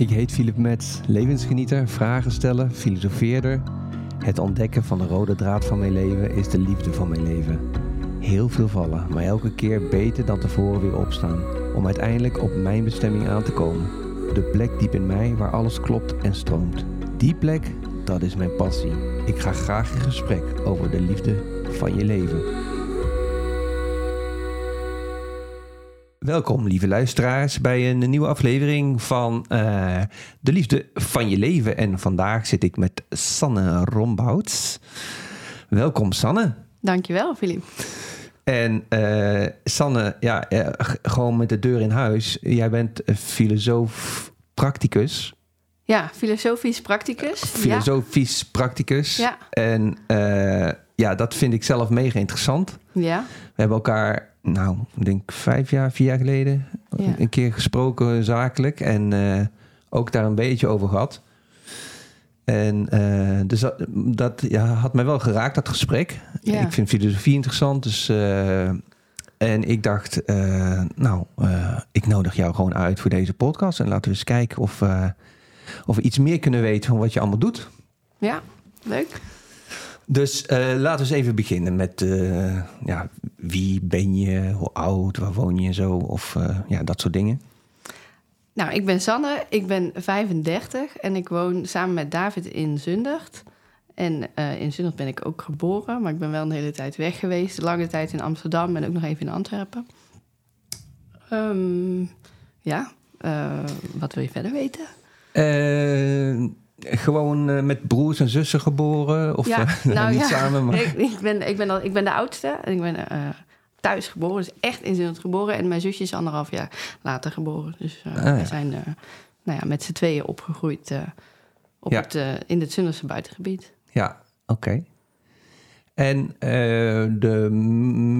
Ik heet Philip Metz, levensgenieter, vragen stellen, filosofeerder. Het ontdekken van de rode draad van mijn leven is de liefde van mijn leven. Heel veel vallen, maar elke keer beter dan tevoren weer opstaan. Om uiteindelijk op mijn bestemming aan te komen. De plek diep in mij waar alles klopt en stroomt. Die plek, dat is mijn passie. Ik ga graag in gesprek over de liefde van je leven. Welkom, lieve luisteraars, bij een nieuwe aflevering van eh, De Liefde van Je Leven. En vandaag zit ik met Sanne Rombouts. Welkom, Sanne. Dankjewel, Filip. En uh, Sanne, ja, uh, gewoon met de deur in huis. Jij bent filosoof practicus. Ja, filosofisch practicus. Filosofisch ja. practicus. Ja. En ja, dat vind ik zelf mega interessant. Ja. We hebben elkaar nou, ik denk vijf jaar, vier jaar geleden ja. een keer gesproken zakelijk. En uh, ook daar een beetje over gehad. En uh, dus dat, dat ja, had mij wel geraakt, dat gesprek. Ja. Ik vind filosofie interessant. Dus, uh, en ik dacht, nou, ik nodig jou gewoon uit voor deze podcast. En laten we eens kijken of, of we iets meer kunnen weten van wat je allemaal doet. Ja, leuk. Dus uh, laten we eens even beginnen met uh, ja, wie ben je, hoe oud, waar woon je en zo, of uh, ja, dat soort dingen. Nou, ik ben Sanne, ik ben 35 en ik woon samen met David in Zundert. En in Zundert ben ik ook geboren, maar ik ben wel een hele tijd weg geweest. Lange tijd in Amsterdam en ook nog even in Antwerpen. Um, ja, wat wil je verder weten? Gewoon uh, met broers en zussen geboren? Of ja, uh, nou, niet ja. samen? Maar... Ik, ik, ben, ik, ben al, ik ben de oudste en ik ben uh, thuis geboren. Dus echt in Zundert geboren. En mijn zusje is anderhalf jaar later geboren. Dus ah, ja. we zijn nou ja, met z'n tweeën opgegroeid op het, in het Zunderse buitengebied. Ja, oké. Okay. En de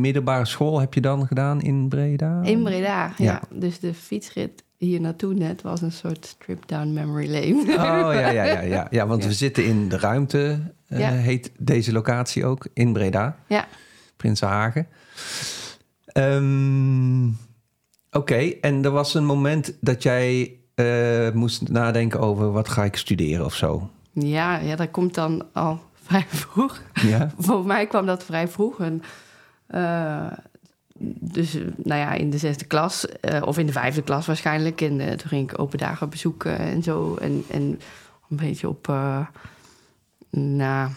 middelbare school heb je dan gedaan in Breda? In Breda, ja. Dus de fietsrit hier naartoe net was een soort trip down memory lane. Oh ja, ja, ja, ja. ja want ja. we zitten in de ruimte, uh, ja. heet deze locatie ook, in Breda. Ja. Prinsenhagen. Um, Oké, okay. en er was een moment dat jij uh, moest nadenken over wat ga ik studeren of zo. Ja, ja, dat komt dan al vrij vroeg. Ja. Voor mij kwam dat vrij vroeg. En, uh, dus nou ja, in de zesde klas, uh, of in de vijfde klas waarschijnlijk. En uh, toen ging ik open dagen bezoeken en zo. En, en een beetje op, uh, nou,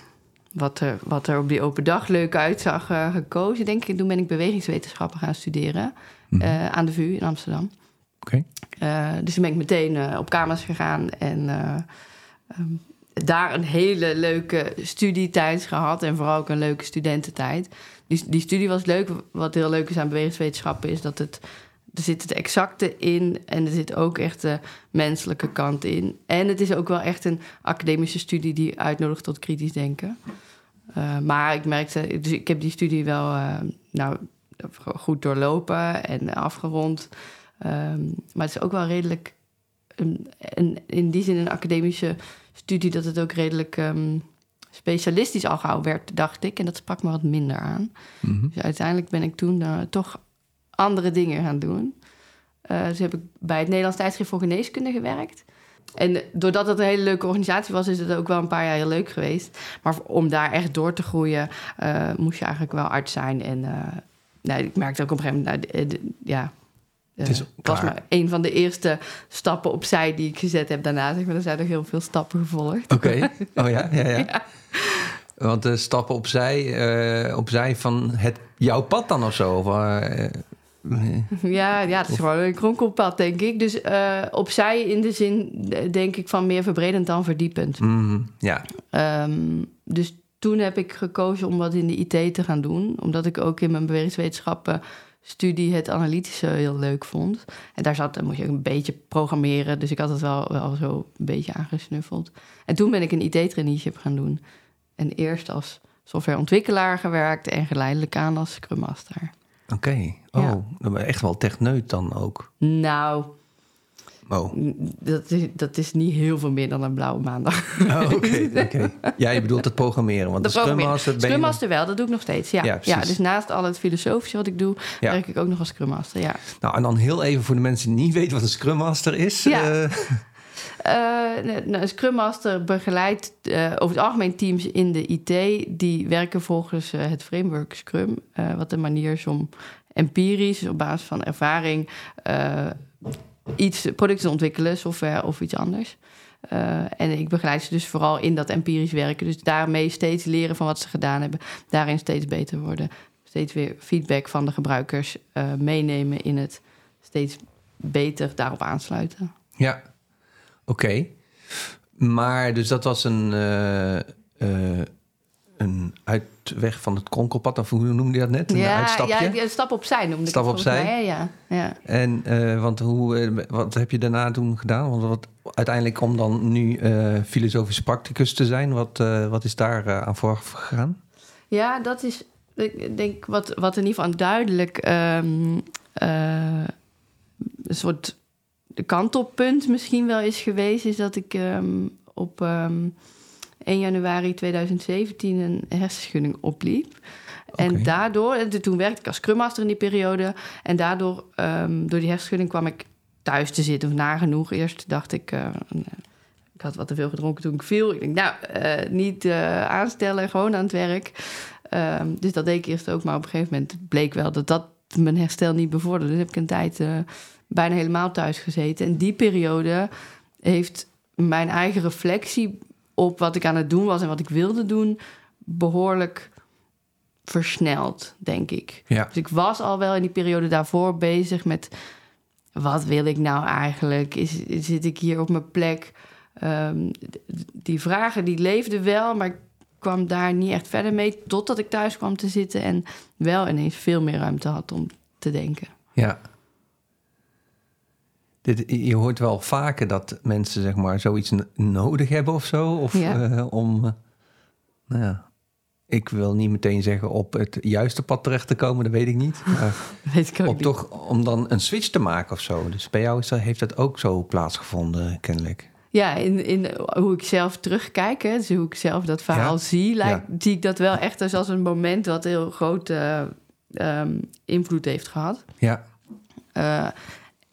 wat er, wat er op die open dag leuk uitzag gekozen, denk ik. Toen ben ik bewegingswetenschappen gaan studeren mm -hmm. aan de VU in Amsterdam. Oké. Okay. dus toen ben ik meteen op kamers gegaan en um, daar een hele leuke studietijd gehad. En vooral ook een leuke studententijd. Die, die studie was leuk. Wat heel leuk is aan bewegingswetenschappen is dat het... Er zit het exacte in en er zit ook echt de menselijke kant in. En het is ook wel echt een academische studie die uitnodigt tot kritisch denken. Uh, maar ik merkte... Dus ik heb die studie wel uh, nou, goed doorlopen en afgerond. Um, maar het is ook wel redelijk... Een, in die zin een academische studie dat het ook redelijk um, specialistisch al gauw werd, dacht ik. En dat sprak me wat minder aan. Mm -hmm. Dus uiteindelijk ben ik toen uh, toch andere dingen gaan doen. Uh, dus heb ik bij het Nederlands Tijdschrift voor Geneeskunde gewerkt. En doordat het een hele leuke organisatie was, is het ook wel een paar jaar heel leuk geweest. Maar om daar echt door te groeien, uh, moest je eigenlijk wel arts zijn. En nou, ik merkte ook op een gegeven moment, nou, de, ja, het is was maar een van de eerste stappen opzij die ik gezet heb daarna. Zeg maar, er zijn nog heel veel stappen gevolgd. Oké, okay. oh ja, ja, ja, ja. Want de stappen opzij, uh, opzij van het, jouw pad dan of zo? Of, uh, ja, ja, het is gewoon een kronkelpad, denk ik. Dus opzij in de zin, denk ik, van meer verbredend dan verdiepend. Mm, ja. Um, dus toen heb ik gekozen om wat in de IT te gaan doen. Omdat ik ook in mijn bewegingswetenschappen studie het analytische heel leuk vond. En daar zat, dan moest je ook een beetje programmeren. Dus ik had het wel, wel zo een beetje aangesnuffeld. En toen ben ik een IT-traineeship gaan doen. En eerst als softwareontwikkelaar gewerkt en geleidelijk aan als Scrum Master. Oké, okay. oh, ja. echt wel techneut dan ook. Nou, oh. dat, is, dat is niet heel veel meer dan een blauwe maandag. Oh, Oké, okay, okay. ja, je bedoelt het programmeren. Want de, de Scrum Master... Master wel, dat doe ik nog steeds, ja. Ja, ja dus naast al het filosofische wat ik doe, ja. werk ik ook nog als Scrum Master, ja. Nou, en dan heel even voor de mensen die niet weten wat een Scrum Master is. Ja. Uh... Uh, een Scrum Master begeleidt uh, over het algemeen teams in de IT. Die werken volgens uh, het framework Scrum. wat de manier is om empirisch, op basis van ervaring, iets, producten te ontwikkelen, software of iets anders. en ik begeleid ze dus vooral in dat empirisch werken. Dus daarmee steeds leren van wat ze gedaan hebben. Daarin steeds beter worden. Steeds weer feedback van de gebruikers meenemen in het steeds beter daarop aansluiten. Ja, oké. Maar dus dat was een, uh, een uitweg van het kronkelpad, of hoe noemde je dat net? Een ja, uitstapje? Ja, een stap opzij noemde stap ik opzij. Mij, ja, ja. En uh, want hoe, wat heb je daarna toen gedaan? Want wat, uiteindelijk om dan nu filosofisch practicus te zijn, wat, wat is daar aan vooraf gegaan? Ja, dat is, ik denk, wat, wat in ieder geval duidelijk um, een soort kantelpunt misschien wel is geweest, is dat ik um, op um, ehm, 1 januari 2017 een hersenschudding opliep. Okay. En daardoor, en toen werkte ik als scrummaster in die periode. En daardoor, um, door die hersenschudding kwam ik thuis te zitten, of nagenoeg. Eerst dacht ik, uh, ik had wat te veel gedronken toen ik viel. Ik denk, nou, uh, niet uh, aanstellen, gewoon aan het werk. dus dat deed ik eerst ook, maar op een gegeven moment bleek wel dat dat mijn herstel niet bevorderde. Dus heb ik een tijd bijna helemaal thuis gezeten. En die periode heeft mijn eigen reflectie op wat ik aan het doen was en wat ik wilde doen, behoorlijk versneld, denk ik. Ja. Dus ik was al wel in die periode daarvoor bezig met wat wil ik nou eigenlijk? Is, zit ik hier op mijn plek? Um, die vragen die leefden wel, maar ik kwam daar niet echt verder mee totdat ik thuis kwam te zitten en wel ineens veel meer ruimte had om te denken. Ja, dit, je hoort wel vaker dat mensen zeg maar zoiets nodig hebben of zo. Of uh, om, uh, nou ja, ik wil niet meteen zeggen op het juiste pad terecht te komen, dat weet ik niet. Maar weet ik ook op niet. toch om dan een switch te maken of zo. Dus bij jou is dat, heeft dat ook zo plaatsgevonden, kennelijk. Ja, in, in hoe ik zelf terugkijk, hè, dus hoe ik zelf dat verhaal Ja. zie, lijkt, Ja. zie ik dat wel echt als, als een moment wat heel grote ehm, invloed heeft gehad. Ja, Eh,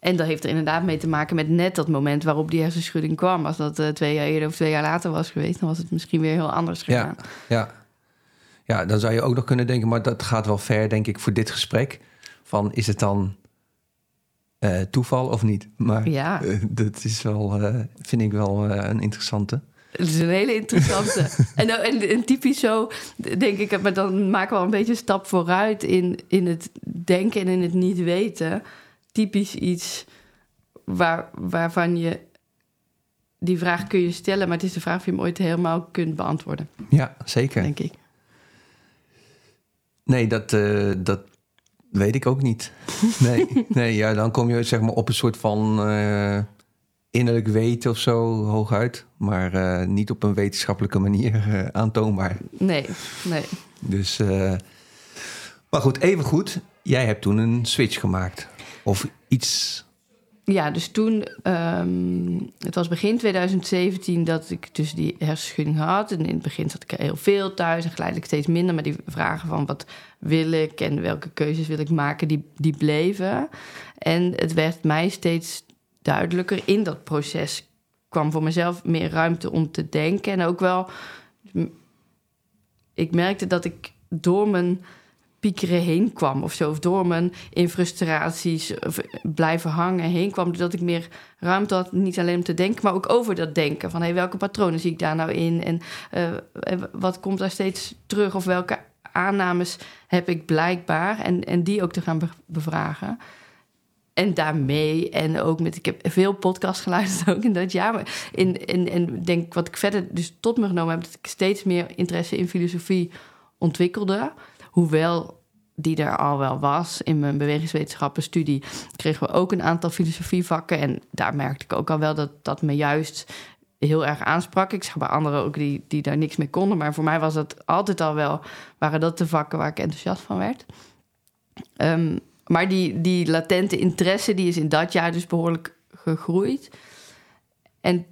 en dat heeft er inderdaad mee te maken met net dat moment waarop die hersenschudding kwam. Als dat eh, twee jaar eerder of twee jaar later was geweest, dan was het misschien weer heel anders gegaan. ja, ja. Ja, dan zou je ook nog kunnen denken, maar dat gaat wel ver, denk ik, voor dit gesprek. Van is het dan eh, toeval of niet? Maar Ja. eh, dat is wel, vind ik wel een interessante. Het is een hele interessante. en, en, en typisch zo, denk ik, maar dan maken we al een beetje een stap vooruit in, in het denken en in het niet weten. Typisch iets waar, waarvan je die vraag kun je stellen, maar het is de vraag of je hem ooit helemaal kunt beantwoorden, Ja, zeker. denk ik. Nee, dat, eh, dat weet ik ook niet. Nee, nee ja, dan kom je zeg maar op een soort van eh, innerlijk weten of zo hooguit. Maar eh, niet op een wetenschappelijke manier aantoonbaar. Nee, nee. Dus, maar goed, even goed. Jij hebt toen een switch gemaakt. Of iets. Ja, dus toen, ehm, het was begin 2017 dat ik dus die hersenschudding had. En in het begin zat ik heel veel thuis en geleidelijk steeds minder. Maar die vragen van wat wil ik en welke keuzes wil ik maken, die, die bleven. En het werd mij steeds duidelijker in dat proces. kwam voor mezelf meer ruimte om te denken. En ook wel, ik merkte dat ik door mijn piekeren heen kwam of zo. Of door mijn frustraties of blijven hangen heen kwam. Dat ik meer ruimte had, niet alleen om te denken, maar ook over dat denken. Van hey, welke patronen zie ik daar nou in? En uh, wat komt daar steeds terug? Of welke aannames heb ik blijkbaar? En, en die ook te gaan be bevragen. En daarmee, en ook met, ik heb veel podcasts geluisterd ook in dat jaar. In, in, en denk wat ik verder dus tot me genomen heb, dat ik steeds meer interesse in filosofie ontwikkelde. Hoewel die er al wel was in mijn bewegingswetenschappenstudie, kregen we ook een aantal filosofievakken. En daar merkte ik ook al wel dat dat me juist heel erg aansprak. Ik zag bij anderen ook die, die daar niks mee konden. Maar voor mij was dat altijd al wel, waren dat de vakken waar ik enthousiast van werd. Um, maar die, die latente interesse die is in dat jaar dus behoorlijk gegroeid. En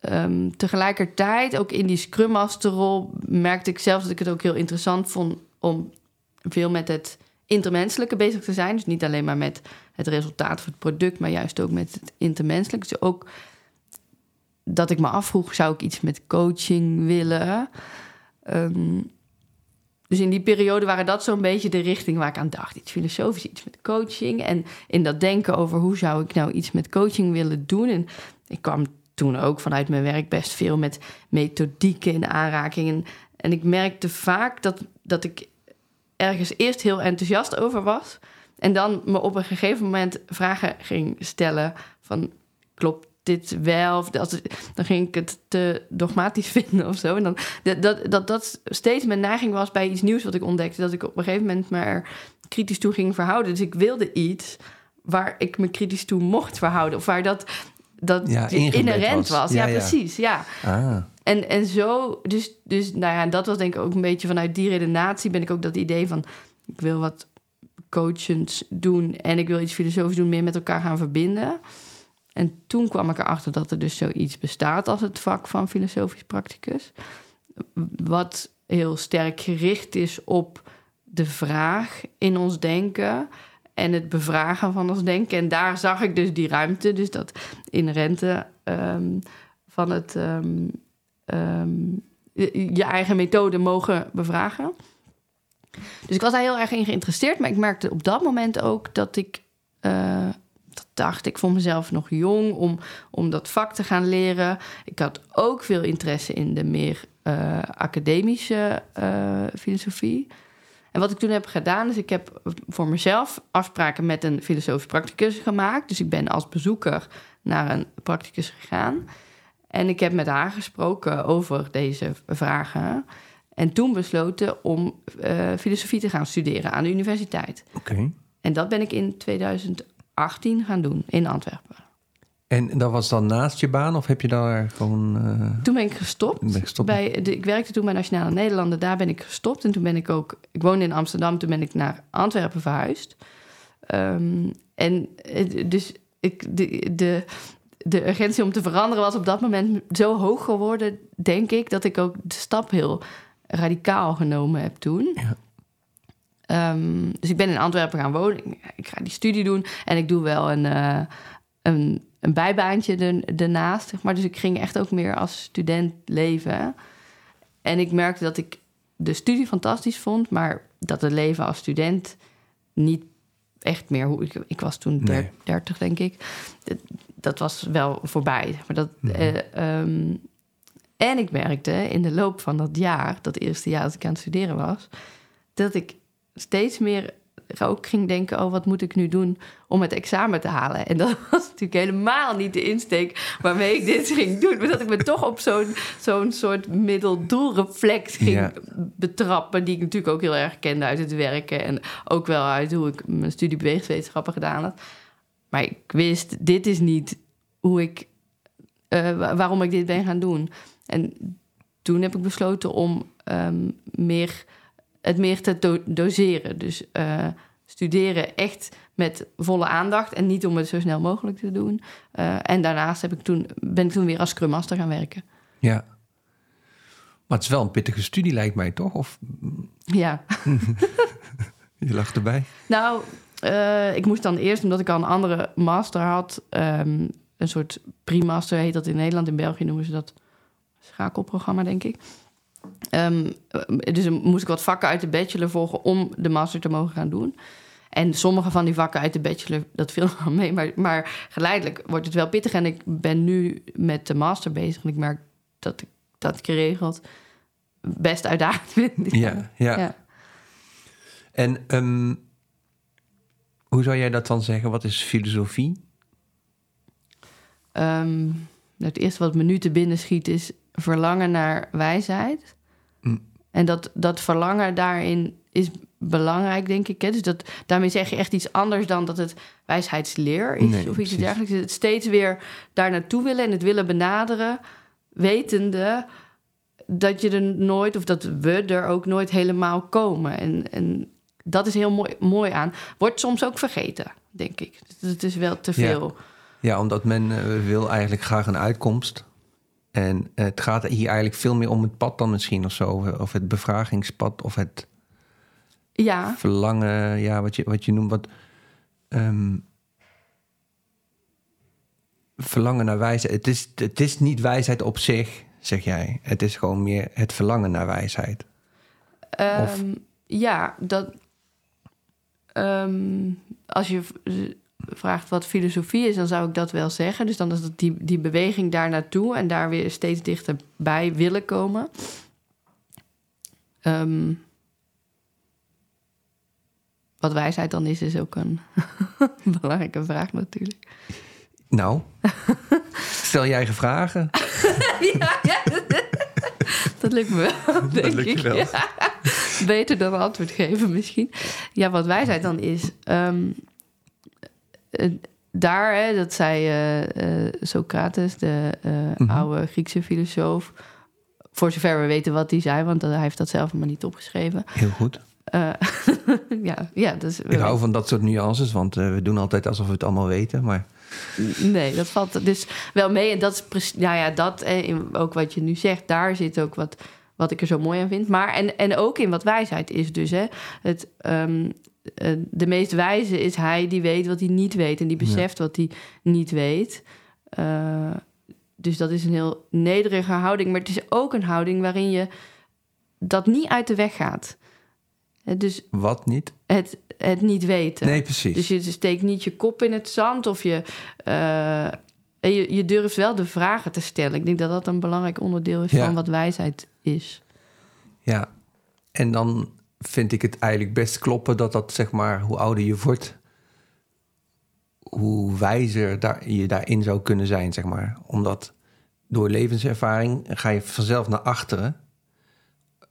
um, tegelijkertijd, ook in die Scrum Masterrol, merkte ik zelf dat ik het ook heel interessant vond om veel met het intermenselijke bezig te zijn. Dus niet alleen maar met het resultaat van het product, maar juist ook met het intermenselijke. Dus ook dat ik me afvroeg, zou ik iets met coaching willen? Ehm, dus in die periode waren dat zo'n beetje de richting waar ik aan dacht. Iets filosofisch, iets met coaching. En in dat denken over hoe zou ik nou iets met coaching willen doen. En ik kwam toen ook vanuit mijn werk best veel met methodieken in aanrakingen. En ik merkte vaak dat, dat ik ergens eerst heel enthousiast over was. En dan me op een gegeven moment vragen ging stellen van... klopt dit wel? Of dat, dan ging ik het te dogmatisch vinden of zo. En dan, dat, dat, dat, dat steeds mijn neiging was bij iets nieuws wat ik ontdekte... dat ik op een gegeven moment maar kritisch toe ging verhouden. Dus ik wilde iets waar ik me kritisch toe mocht verhouden. Of waar dat, dat Ja, inherent was. was. Ja, Ja, ja. precies. Ja. Ah, En, en zo, dus, dus nou ja, dat was denk ik ook een beetje vanuit die redenatie ben ik ook dat idee van ik wil wat coachends doen en ik wil iets filosofisch doen, meer met elkaar gaan verbinden. En toen kwam ik erachter dat er dus zoiets bestaat als het vak van filosofisch practicus. Wat heel sterk gericht is op de vraag in ons denken en het bevragen van ons denken. En daar zag ik dus die ruimte, dus dat inherente ehm, van het ehm, ehm, je, eigen methode mogen bevragen. Dus ik was daar heel erg in geïnteresseerd, maar ik merkte op dat moment ook dat ik eh, dat dacht, ik vond mezelf nog jong om, om dat vak te gaan leren. Ik had ook veel interesse in de meer eh, academische eh, filosofie. En wat ik toen heb gedaan, is ik heb voor mezelf afspraken met een filosofisch practicus gemaakt. Dus ik ben als bezoeker naar een practicus gegaan. En ik heb met haar gesproken over deze vragen. En toen besloten om eh, filosofie te gaan studeren aan de universiteit. oké. En dat ben ik in 2018 gaan doen in Antwerpen. En dat was dan naast je baan of heb je daar gewoon... eh, Toen ben ik gestopt. Ben je gestopt? Bij de, ik werkte toen bij Nationale Nederlanden. Daar ben ik gestopt. En toen ben ik ook... Ik woonde in Amsterdam. Toen ben ik naar Antwerpen verhuisd. Ehm, en eh, dus ik, de, de, de urgentie om te veranderen was op dat moment zo hoog geworden, denk ik, dat ik ook de stap heel radicaal genomen heb toen. Ja. Ehm, dus ik ben in Antwerpen gaan wonen. Ik, ga die studie doen en ik doe wel een, eh, een, een bijbaantje er- ernaast. Zeg maar. Dus ik ging echt ook meer als student leven. En ik merkte dat ik de studie fantastisch vond, maar dat het leven als student niet echt meer hoe ik, ik was toen der- Nee. 30, denk ik. Dat, was wel voorbij. Maar dat, Mhm. eh, ehm, en ik merkte in de loop van dat jaar, dat eerste jaar dat ik aan het studeren was, dat ik steeds meer ook ging denken: oh, wat moet ik nu doen om het examen te halen? En dat was natuurlijk helemaal niet de insteek waarmee ik dit ging doen. Maar dat ik me toch op zo'n zo'n soort middeldoelreflex ging Ja. betrappen, die ik natuurlijk ook heel erg kende uit het werken en ook wel uit hoe ik mijn studie bewegingswetenschappen gedaan had. Maar ik wist, dit is niet hoe ik, eh, wa- waarom ik dit ben gaan doen. En toen heb ik besloten om ehm, meer, het meer te do- doseren. Dus eh, studeren echt met volle aandacht en niet om het zo snel mogelijk te doen. Eh, en daarnaast heb ik toen, ben ik toen weer als Scrum Master gaan werken. Ja. Maar het is wel een pittige studie, lijkt mij toch? Of Ja, je lag erbij? nou, eh, ik moest dan eerst, omdat ik al een andere master had, ehm, een soort pre-master heet dat in Nederland, in België noemen ze dat schakelprogramma, denk ik. Ehm, dus dan moest ik wat vakken uit de bachelor volgen om de master te mogen gaan doen. En sommige van die vakken uit de bachelor, dat viel wel mee. Maar, maar geleidelijk wordt het wel pittig. En ik ben nu met de master bezig. En ik merk dat ik dat geregeld best uitdagend vind. Ja, ja. Ja. En ehm, hoe zou jij dat dan zeggen? Wat is filosofie? Ehm, het eerste wat me nu te binnen schiet is verlangen naar wijsheid. Mm. En dat, dat verlangen daarin is belangrijk, denk ik. Hè? Dus dat, daarmee zeg je echt iets anders dan dat het wijsheidsleer is Nee, of iets dergelijks. Het steeds weer daar naartoe willen en het willen benaderen, wetende dat je er nooit, of dat we er ook nooit helemaal komen. En, en dat is heel mooi, mooi aan. Wordt soms ook vergeten, denk ik. Het is wel te veel. Ja, omdat men eh, wil eigenlijk graag een uitkomst. En eh, het gaat hier eigenlijk veel meer om het pad dan misschien of zo. Of- Of het bevragingspad of het Ja. verlangen, ja, wat je, wat je noemt. Wat, ehm, verlangen naar wijsheid. Het is, het is niet wijsheid op zich, zeg jij. Het is gewoon meer het verlangen naar wijsheid. Of- Ehm, ja, dat. Ehm, als je vraagt wat filosofie is, dan zou ik dat wel zeggen. Dus dan is het die, die beweging daar naartoe en daar weer steeds dichterbij willen komen. Ehm, wat wijsheid dan is, is ook een belangrijke vraag natuurlijk. Nou, stel je eigen vragen. ja, ja. Dat lukt me wel, denk lukt ik. wel. Ja. Beter dan antwoord geven misschien. Ja, wat wijsheid dan is... ehm, eh, daar, hè, dat zei eh, Socrates, de Mhm. oude Griekse filosoof... voor zover we weten wat hij zei... want hij heeft dat zelf maar niet opgeschreven. Heel goed. Ja, ja, dus... Ik hou van dat soort nuances, want we doen altijd alsof we het allemaal weten. Maar Nee, dat valt dus wel mee. En dat is precies, nou ja, dat en ook wat je nu zegt, daar zit ook wat, wat ik er zo mooi aan vind. Maar en, en ook in wat wijsheid is dus, hè. Het, ehm, eh, de meest wijze is hij die weet wat hij niet weet en die beseft wat hij niet weet. Eh, dus dat is een heel nederige houding, maar het is ook een houding waarin je dat niet uit de weg gaat. Dus wat niet? het, het niet weten. Nee, precies. Dus je steekt niet je kop in het zand of je, en je, je durft wel de vragen te stellen. Ik denk dat dat een belangrijk onderdeel is Ja. van wat wijsheid is. Ja, en dan vind ik het eigenlijk best kloppen dat dat, zeg maar, hoe ouder je wordt, hoe wijzer daar, je daarin zou kunnen zijn, zeg maar. Omdat door levenservaring ga je vanzelf naar achteren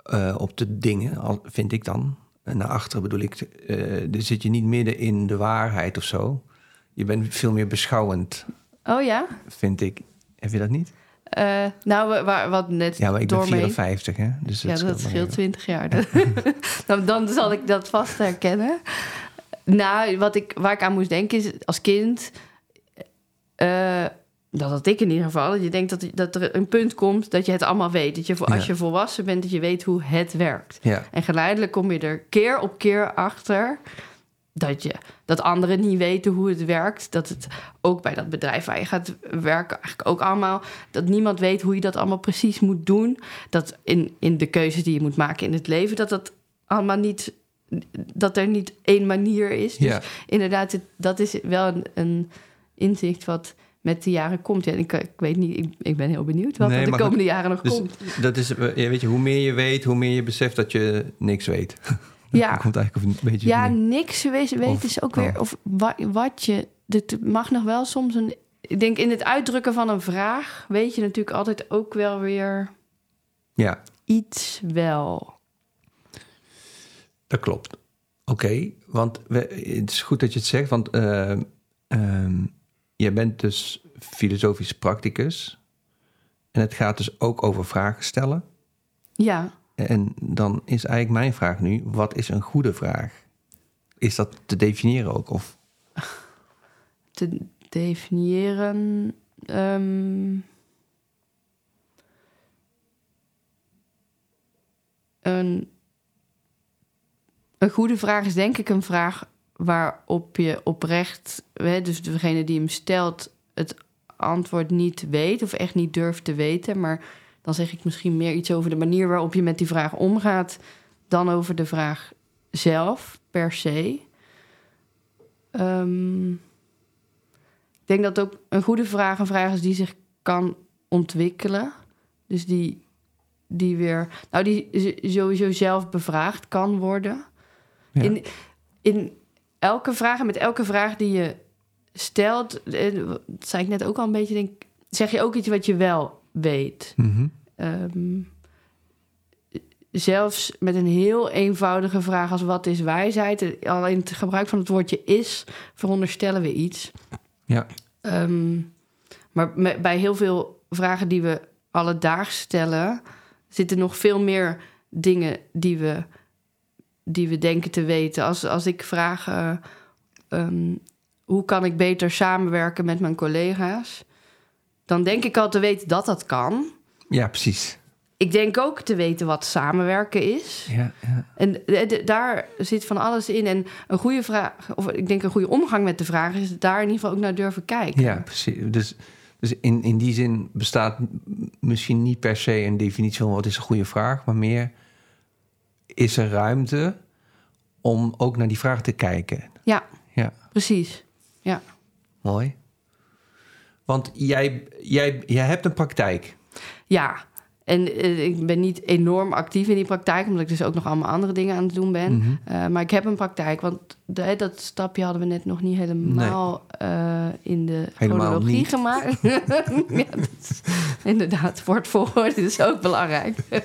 eh, op de dingen, vind ik dan. En naar achteren bedoel ik, eh dan zit je niet midden in de waarheid of zo. Je bent veel meer beschouwend, Oh ja? vind ik. Heb je dat niet? Eh, nou, wa- waar, wat net Ja, maar ik ben door me heen- 54, hè? Dus Ja, dat scheelt even. 20 jaar. dan, dan zal ik dat vast herkennen. Nou, wat ik, waar ik aan moest denken is als kind. eh, dat had ik in ieder geval. Dat je denkt dat, dat er een punt komt dat je het allemaal weet. Dat je, voor- als je volwassen bent, dat je weet hoe het werkt. En geleidelijk kom je er keer op keer achter dat, je, dat anderen niet weten hoe het werkt. Dat het ook bij dat bedrijf waar je gaat werken, eigenlijk ook allemaal, dat niemand weet hoe je dat allemaal precies moet doen. Dat in, in de keuzes die je moet maken in het leven, dat dat allemaal niet, dat er niet één manier is. Dus Ja. inderdaad, het- dat is wel een, een inzicht wat met de jaren komt. Ja, ik, ik weet niet, ik, ik ben heel benieuwd wat Nee, er de komende goed. jaren nog Dus komt. dat is, eh, weet je, hoe meer je weet, hoe meer je beseft dat je niks weet. Ja. Dat komt eigenlijk een beetje. Ja, neer. niks weten weet Of- is ook oh. weer... Of wa- wat je... Het mag nog wel soms een... Ik denk in het uitdrukken van een vraag... weet je natuurlijk altijd ook wel weer ja, iets wel. dat klopt. Oké, want we, het is goed dat je het zegt, want ehm, jij bent dus filosofisch practicus. En het gaat dus ook over vragen stellen. Ja, En dan is eigenlijk mijn vraag nu: wat is een goede vraag? Is dat te definiëren ook? Of te definiëren... ehm, een, een goede vraag is denk ik een vraag waarop je oprecht, hè, dus degene die hem stelt, het antwoord niet weet of echt niet durft te weten. Maar dan zeg ik misschien meer iets over de manier waarop je met die vraag omgaat, dan over de vraag zelf per se. Ehm, ik denk dat ook een goede vraag een vraag is die zich kan ontwikkelen. Dus die, die weer, nou, die sowieso zelf bevraagd kan worden. Ja. In, in elke vraag en met elke vraag die je stelt, eh, dat zei ik net ook al een beetje, denk, zeg je ook iets wat je wel weet. Mhm. Ehm, zelfs met een heel eenvoudige vraag als wat is wijsheid, eh, al in het gebruik van het woordje is, veronderstellen we iets. ja, Ehm, maar me- bij heel veel vragen die we alledaags stellen, zitten nog veel meer dingen die we, die we denken te weten. Als, als ik vraag, eh, ehm, hoe kan ik beter samenwerken met mijn collega's? Dan denk ik al te weten dat dat kan. ja, precies. ik denk ook te weten wat samenwerken is. Ja, ja. En daar zit van alles in. En een goede vraag, of ik denk een goede omgang met de vraag, is daar in ieder geval ook naar durven kijken. ja precies. Dus, dus in, in die zin bestaat misschien niet per se een definitie van wat is een goede vraag, maar meer is er ruimte om ook naar die vraag te kijken. Ja, Ja, precies. Ja. mooi. Want jij, jij, jij hebt een praktijk. Ja, en eh, ik ben niet enorm actief in die praktijk, omdat ik dus ook nog allemaal andere dingen aan het doen ben. Mhm. Eh, maar ik heb een praktijk, want de, dat stapje hadden we net nog niet helemaal eh, in de Helemaal chronologie niet. gemaakt. ja, dat is, inderdaad, woordvolgorde is ook belangrijk.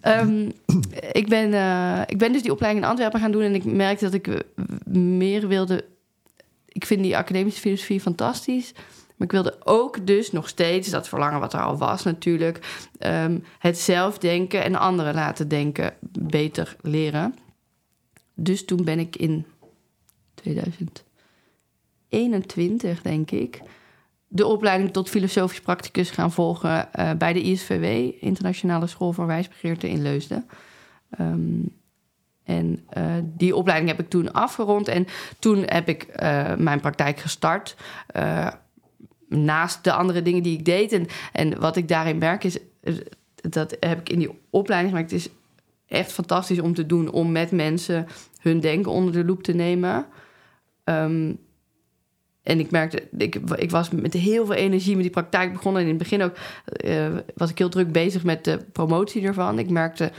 Ehm, ik, ben, eh, ik ben dus die opleiding in Antwerpen gaan doen en ik merkte dat ik eh, meer wilde. Ik vind die academische filosofie fantastisch. Maar ik wilde ook dus nog steeds dat verlangen wat er al was natuurlijk. ehm, het zelfdenken en anderen laten denken beter leren. Dus toen ben ik in 2021, denk ik, de opleiding tot filosofisch practicus gaan volgen eh, bij de ISVW, Internationale School voor Wijsbegeerte in Leusden. Ehm, en eh, die opleiding heb ik toen afgerond en toen heb ik eh, mijn praktijk gestart. naast de andere dingen die ik deed. En, en wat ik daarin merk is, dat heb ik in die opleiding gemaakt. Het is echt fantastisch om te doen, om met mensen hun denken onder de loep te nemen. Ehm, en ik merkte, ik, ik was met heel veel energie met die praktijk begonnen. En in het begin ook eh, was ik heel druk bezig met de promotie ervan. Ik merkte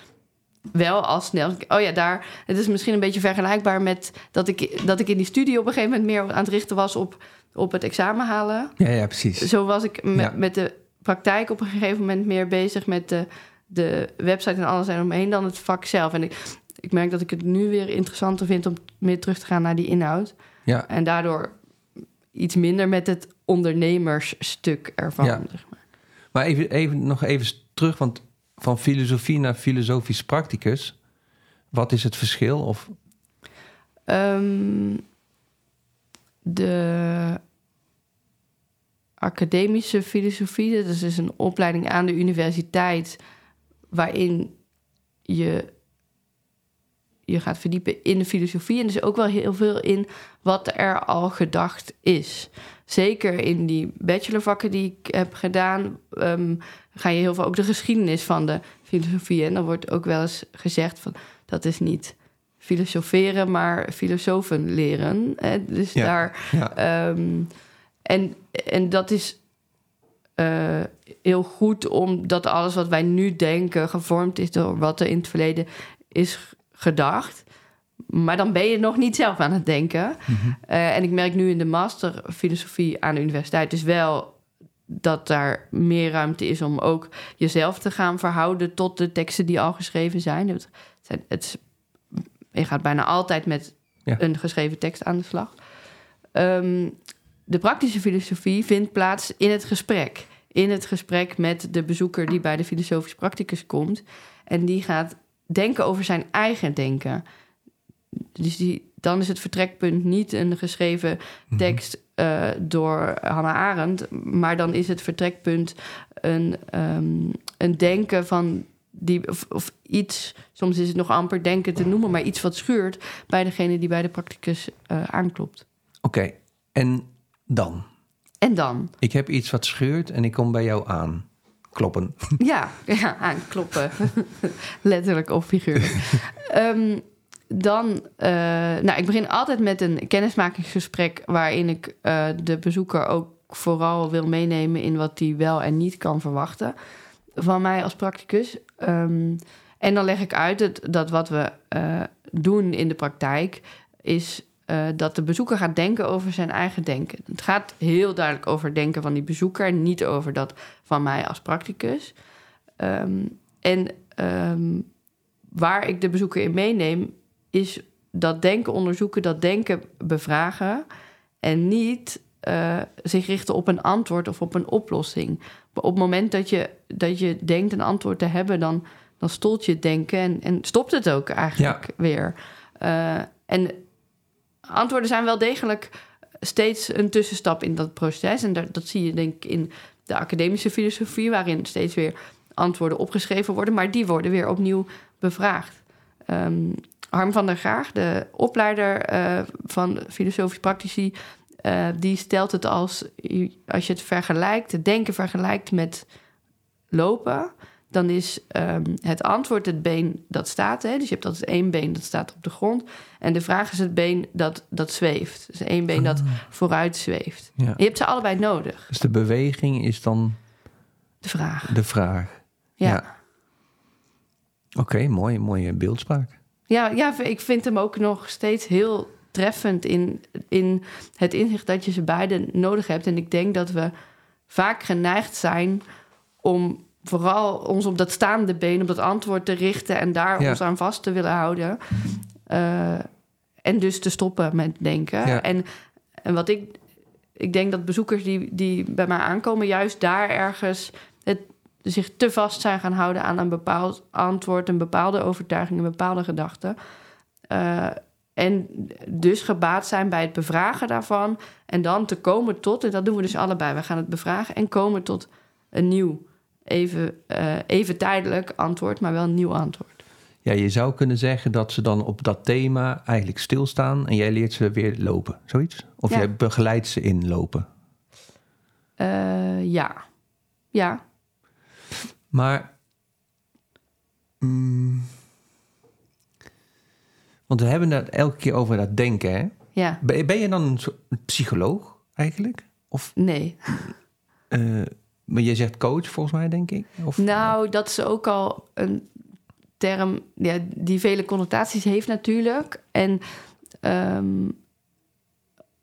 wel al snel, oh ja, daar, het is misschien een beetje vergelijkbaar met dat ik, dat ik in die studie op een gegeven moment meer aan het richten was op, op het examen halen. Ja, ja, precies. Zo was ik met, Ja. met de praktijk op een gegeven moment meer bezig met de, de website en alles eromheen dan het vak zelf. En ik, ik merk dat ik het nu weer interessanter vind om meer terug te gaan naar die inhoud. Ja, En daardoor iets minder met het ondernemersstuk ervan. Ja. Zeg maar. maar even, even, nog even terug, want van filosofie naar filosofisch practicus, wat is het verschil? Of, Ehm, de academische filosofie, dat is dus een opleiding aan de universiteit waarin je je gaat verdiepen in de filosofie en dus ook wel heel veel in wat er al gedacht is. Zeker in die bachelorvakken die ik heb gedaan, ehm, ga je heel veel ook de geschiedenis van de filosofie. En dan wordt ook wel eens gezegd van dat is niet filosoferen, maar filosofen leren. Hè? Dus Ja, daar. ja. ehm, en, en dat is eh, heel goed, omdat alles wat wij nu denken gevormd is door wat er in het verleden is gedacht. Maar dan ben je nog niet zelf aan het denken. Eh, en ik merk nu in de master filosofie aan de universiteit dus wel dat daar meer ruimte is om ook jezelf te gaan verhouden tot de teksten die al geschreven zijn. Het het, je gaat bijna altijd met Ja. een geschreven tekst aan de slag. Ehm, de praktische filosofie vindt plaats in het gesprek. In het gesprek met de bezoeker die bij de filosofisch practicus komt. En die gaat denken over zijn eigen denken. Dus die, dan is het vertrekpunt niet een geschreven tekst eh, door Hannah Arendt, maar dan is het vertrekpunt een, ehm, een denken van die, of, of iets, soms is het nog amper denken te noemen, maar iets wat schuurt bij degene die bij de practicus eh, aanklopt. Oké, en dan? En dan, Ik heb iets wat scheurt en ik kom bij jou aan. Kloppen. ja, ja aankloppen, letterlijk of figuurlijk. Ehm, dan, eh, nou, ik begin altijd met een kennismakingsgesprek waarin ik eh, de bezoeker ook vooral wil meenemen in wat hij wel en niet kan verwachten van mij als practicus. Ehm, en dan leg ik uit dat, dat wat we eh, doen in de praktijk is eh, dat de bezoeker gaat denken over zijn eigen denken. Het gaat heel duidelijk over het denken van die bezoeker, niet over dat van mij als practicus. Ehm, en ehm, waar ik de bezoeker in meeneem, is dat denken onderzoeken, dat denken bevragen en niet eh, zich richten op een antwoord of op een oplossing. Maar op het moment dat je, dat je denkt een antwoord te hebben, dan, dan stolt je het denken en, en stopt het ook eigenlijk weer. Eh, en antwoorden zijn wel degelijk steeds een tussenstap in dat proces. En dat, dat zie je denk ik in de academische filosofie, waarin steeds weer antwoorden opgeschreven worden, maar die worden weer opnieuw bevraagd. Ehm, Harm van der Graag, de opleider uh, van filosofisch praktici, uh, die stelt het als als je het vergelijkt, het denken vergelijkt met lopen, dan is um, het antwoord het been dat staat. Hè? Dus je hebt altijd één been dat staat op de grond. En de vraag is het been dat, dat zweeft. Dus één been dat ah. vooruit zweeft. Ja. Je hebt ze allebei nodig. Dus de beweging is dan... De vraag. De vraag. Ja. Oké, mooi, mooie beeldspraak. Ja, ja, ik vind hem ook nog steeds heel treffend in, in het inzicht dat je ze beide nodig hebt. En ik denk dat we vaak geneigd zijn om vooral ons op dat staande been, op dat antwoord te richten en daar ons aan vast te willen houden. Uh, en dus te stoppen met denken. En, en wat ik, ik denk dat bezoekers die, die bij mij aankomen, juist daar ergens het, zich te vast zijn gaan houden aan een bepaald antwoord, een bepaalde overtuiging, een bepaalde gedachte. Uh, en dus gebaat zijn bij het bevragen daarvan. En dan te komen tot, en dat doen we dus allebei. We gaan het bevragen en komen tot een nieuw even, uh, even tijdelijk antwoord, maar wel een nieuw antwoord. Ja, je zou kunnen zeggen dat ze dan op dat thema eigenlijk stilstaan en jij leert ze weer lopen, zoiets? Of jij begeleidt ze in lopen? Uh, ja. Ja. Maar. Mm, want we hebben het elke keer over dat denken, hè? Ja. Ben, ben je dan een psycholoog eigenlijk? Of, nee. Uh, maar je zegt coach volgens mij, denk ik? Of, nou, dat is ook al een term ja, die vele connotaties heeft natuurlijk. En um,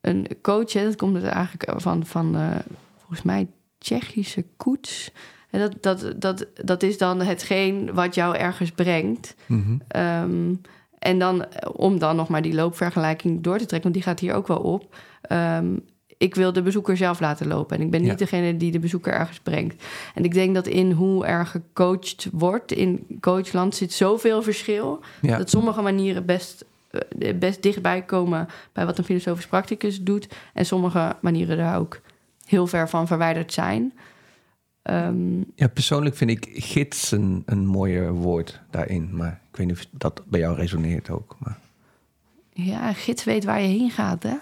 een coach, hè, dat komt er eigenlijk van, van uh, volgens mij Tsjechische koets. En dat, dat, dat, dat is dan hetgeen wat jou ergens brengt. Mm -hmm. um, en dan, om dan nog maar die loopvergelijking door te trekken, want die gaat hier ook wel op. Um, ik wil de bezoeker zelf laten lopen. En ik ben niet degene die de bezoeker ergens brengt. En ik denk dat in hoe er gecoacht wordt in coachland zit zoveel verschil. Dat sommige manieren best, eh, best dichtbij komen bij wat een filosofisch practicus doet. En sommige manieren daar ook heel ver van verwijderd zijn. Um, ja, persoonlijk vind ik gids een, een mooier woord daarin. Maar ik weet niet of dat bij jou resoneert ook. Maar... Ja, gids weet waar je heen gaat, hè?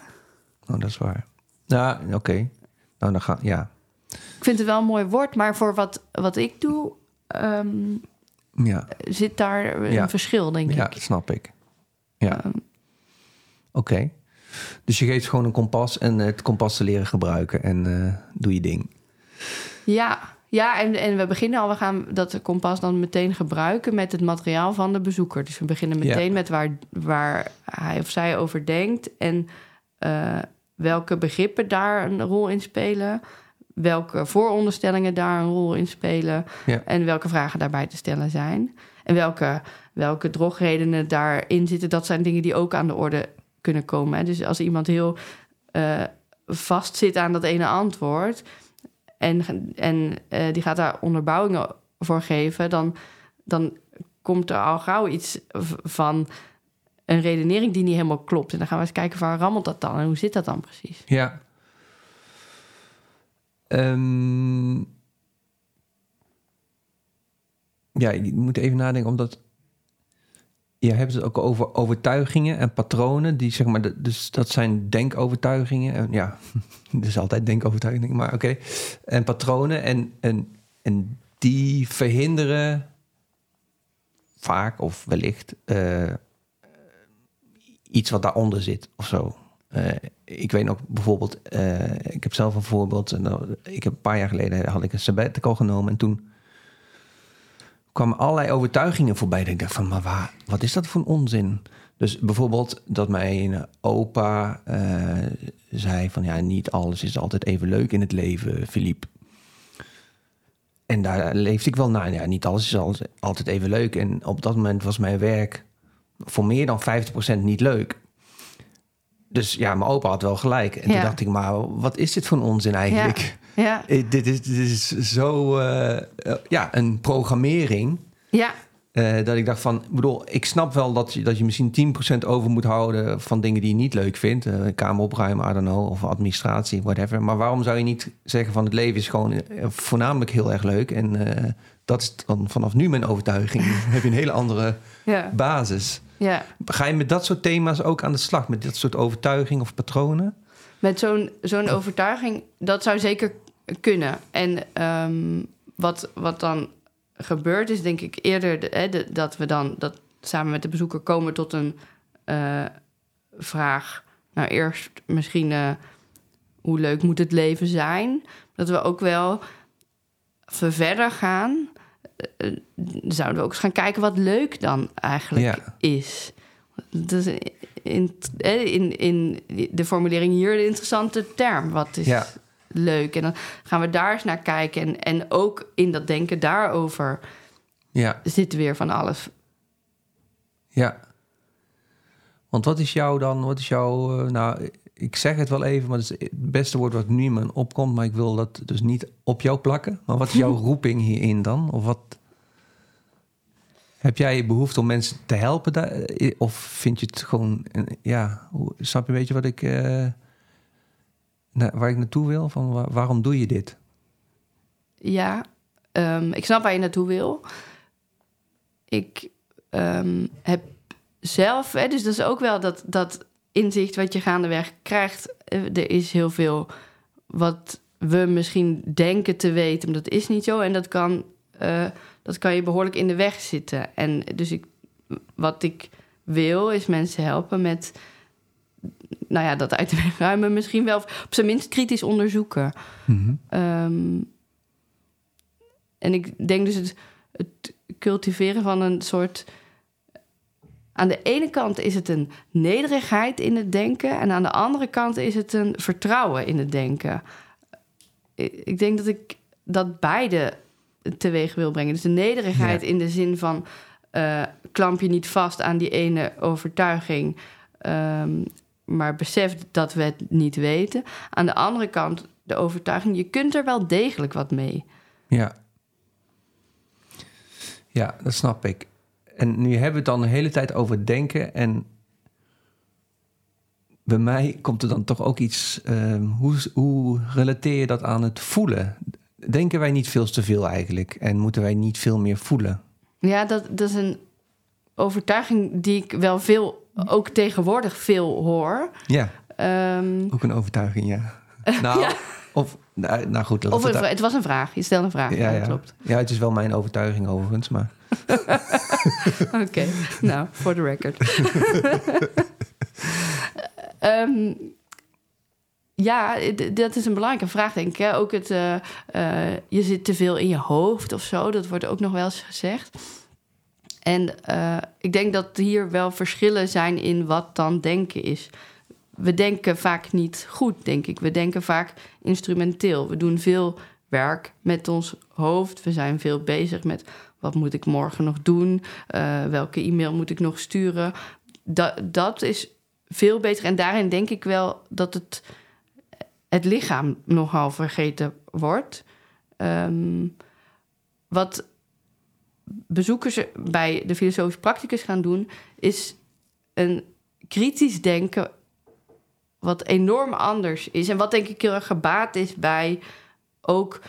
Oh, dat is waar. Ja, oké. Nou, dan ga ja. Ik vind het wel een mooi woord, maar voor wat, wat ik doe, um, ja. zit daar een verschil, denk ja, ik. Ja, snap ik. Ja. Um, oké. Dus je geeft gewoon een kompas en het kompas te leren gebruiken en uh, doe je ding. Ja, ja en, en we beginnen al, we gaan dat kompas dan meteen gebruiken met het materiaal van de bezoeker. Dus we beginnen meteen met waar, waar hij of zij over denkt. En uh, welke begrippen daar een rol in spelen, welke vooronderstellingen daar een rol in spelen en welke vragen daarbij te stellen zijn. En welke, welke drogredenen daarin zitten, dat zijn dingen die ook aan de orde kunnen komen. Dus als iemand heel uh, vast zit aan dat ene antwoord en, en uh, die gaat daar onderbouwingen voor geven, dan, dan komt er al gauw iets van een redenering die niet helemaal klopt. En dan gaan we eens kijken waar rammelt dat dan en hoe zit dat dan precies? Ja. Um, ja, je moet even nadenken, omdat je hebt het ook over overtuigingen en patronen. Die zeg maar, dus dat zijn denkovertuigingen. En ja, dus altijd denkovertuigingen, maar oké. En patronen en, en, en die verhinderen vaak of wellicht uh, iets wat daaronder zit of zo. Uh, ik weet nog bijvoorbeeld, uh, ik heb zelf een voorbeeld. En ik heb een paar jaar geleden had ik een sabbatical genomen en toen kwamen allerlei overtuigingen voorbij. Dat ik dacht van, maar waar, wat is dat voor een onzin? Dus bijvoorbeeld dat mijn opa uh, zei van, ja, niet alles is altijd even leuk in het leven, Philippe. En daar leefde ik wel naar. Ja, niet alles is altijd even leuk. En op dat moment was mijn werk voor meer dan 50% niet leuk. Dus ja, mijn opa had wel gelijk. En toen dacht ik, maar wat is dit voor onzin eigenlijk? Ja. ja. dit, is, dit is zo, uh, ja, een programmering. Ja. Uh, dat ik dacht van, bedoel, ik snap wel dat je, dat je misschien 10% over moet houden van dingen die je niet leuk vindt. Uh, kamer opruimen, I don't know, of administratie, whatever. Maar waarom zou je niet zeggen van het leven is gewoon voornamelijk heel erg leuk en dat is dan vanaf nu mijn overtuiging. heb je een hele andere Ja, basis. Ja. Ga je met dat soort thema's ook aan de slag? Met dit soort overtuiging of patronen? Met zo'n zo'n overtuiging, dat zou zeker kunnen. En ehm, wat, wat dan gebeurt, is denk ik eerder de- hè, de- dat we dan dat samen met de bezoeker komen tot een eh, vraag. Nou, eerst misschien eh, hoe leuk moet het leven zijn? Dat we ook wel ver- verder gaan. Eh, zouden we ook eens gaan kijken wat leuk dan eigenlijk Ja. is. Is in, in, in de formulering hier de interessante term. Wat is Ja. leuk? En dan gaan we daar eens naar kijken. En, en ook in dat denken daarover Ja, zit weer van alles. ja. Want wat is jouw dan, wat is jouw, eh, nou, ik zeg het wel even, maar het is het beste woord wat nu in me opkomt, maar ik wil dat dus niet op jou plakken. Maar wat is jouw roeping hierin dan? Of wat, heb jij behoefte om mensen te helpen daar? Of vind je het gewoon, ja, snap je een beetje wat ik, eh, waar ik naartoe wil? Van waar- waarom doe je dit? Ja, ehm, ik snap waar je naartoe wil. Ik ehm, heb zelf, hè, dus dat is ook wel dat, dat inzicht wat je gaandeweg krijgt. Eh, Er is heel veel wat we misschien denken te weten, maar dat is niet zo. En dat kan, eh, dat kan je behoorlijk in de weg zitten. En dus ik, wat ik wil, is mensen helpen met, nou ja, dat uit de weg ruimen. Misschien wel op zijn minst kritisch onderzoeken. Ehm, en ik denk dus het, het cultiveren van een soort. Aan de ene kant is het een nederigheid in het denken, en aan de andere kant is het een vertrouwen in het denken. Ik denk dat ik dat beide teweeg wil brengen. Dus de nederigheid Ja. in de zin van eh, klamp je niet vast aan die ene overtuiging, ehm, maar besef dat we het niet weten. Aan de andere kant de overtuiging, je kunt er wel degelijk wat mee. Ja. Ja, dat snap ik. En nu hebben we het dan de hele tijd over denken. En bij mij komt er dan toch ook iets. ehm, hoe, hoe relateer je dat aan het voelen? Denken wij niet veel te veel eigenlijk? En moeten wij niet veel meer voelen? Ja, dat, dat is een overtuiging die ik wel veel, ook tegenwoordig veel hoor. Ja, Ehm, ook een overtuiging, ja. Nou, Ja. of. Nou, nou goed, of het het was een vraag. Je stelde een vraag. Ja, klopt. ja, het is wel mijn overtuiging overigens, maar. Oké, nou, voor de record. Ehm, ja, dat is een belangrijke vraag, denk ik. Hè? Ook het, eh, eh, je zit te veel in je hoofd of zo. Dat wordt ook nog wel eens gezegd. En eh, ik denk dat hier wel verschillen zijn in wat dan denken is. We denken vaak niet goed, denk ik. We denken vaak instrumenteel. We doen veel werk met ons hoofd. We zijn veel bezig met wat moet ik morgen nog doen? Eh, welke e-mail moet ik nog sturen? Dat, dat is veel beter. En daarin denk ik wel dat het, het lichaam nogal vergeten wordt. Ehm, wat bezoekers bij de filosofisch practicus gaan doen, is een kritisch denken wat enorm anders is. En wat denk ik heel erg gebaat is bij ook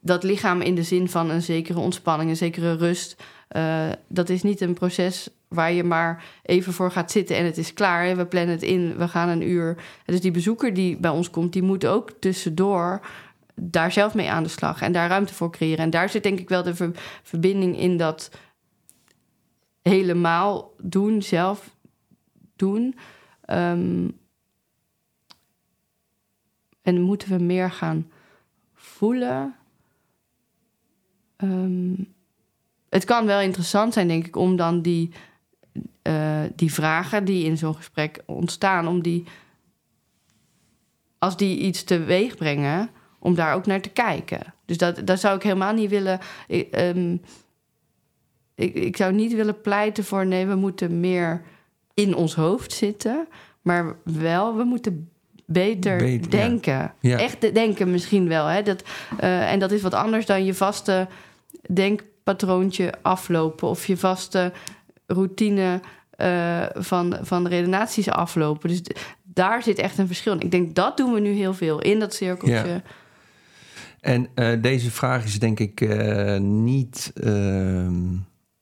dat lichaam in de zin van een zekere ontspanning, een zekere rust. Eh, dat is niet een proces waar je maar even voor gaat zitten en het is klaar. We plannen het in, we gaan een uur. Dus die bezoeker die bij ons komt, die moet ook tussendoor daar zelf mee aan de slag en daar ruimte voor creëren. En daar zit denk ik wel de ver- verbinding in dat helemaal doen, zelf doen. Ehm, en moeten we meer gaan voelen? Ehm, het kan wel interessant zijn, denk ik, om dan die, eh, die vragen die in zo'n gesprek ontstaan, om die, als die iets teweeg brengen, om daar ook naar te kijken. Dus dat, dat zou ik helemaal niet willen. Ik, ehm, ik, ik zou niet willen pleiten voor nee, we moeten meer in ons hoofd zitten, maar wel, we moeten beter, denken. Ja. Echt de- denken misschien wel. Hè? Dat, eh, en dat is wat anders dan je vaste denkpatroontje aflopen of je vaste routine eh, van, van redenaties aflopen. Dus daar zit echt een verschil. Ik denk dat doen we nu heel veel in dat cirkeltje. Ja. En eh, deze vraag is denk ik niet ehm,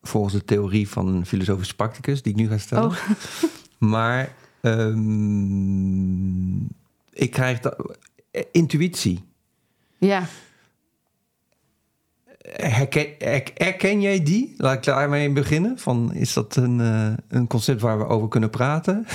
volgens de theorie van filosofus practicus die ik nu ga stellen. Oh. Maar ehm, ik krijg dat, eh, intuïtie. Ja. Herken, her- herken jij die? Laat ik daarmee beginnen. Van, is dat een, eh, een concept waar we over kunnen praten?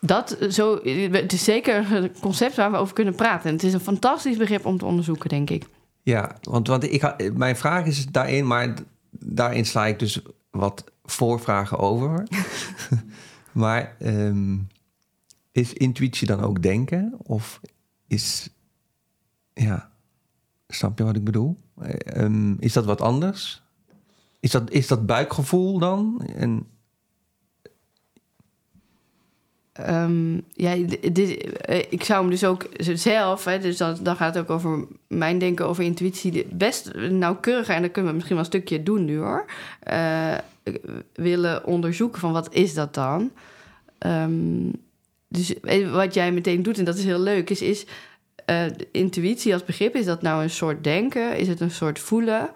Dat eh, zo, het is zeker een concept waar we over kunnen praten. En het is een fantastisch begrip om te onderzoeken, denk ik. Ja, want, want ik, ha- mijn vraag is daarin, maar daarin sla ik dus wat voorvragen over. maar ehm, is intuïtie dan ook denken? Of is, ja, snap je wat ik bedoel? Eh, ehm, is dat wat anders? Is dat, is dat buikgevoel dan? En, Ehm, ja, eh, ik zou hem dus ook zelf, hè, dus dan, dan gaat het ook over mijn denken over intuïtie, best nauwkeuriger, en dat kunnen we misschien wel een stukje doen nu hoor, eh, willen onderzoeken van wat is dat dan. Ehm, dus eh, wat jij meteen doet, en dat is heel leuk, is, is eh, intuïtie als begrip, is dat nou een soort denken? Is het een soort voelen?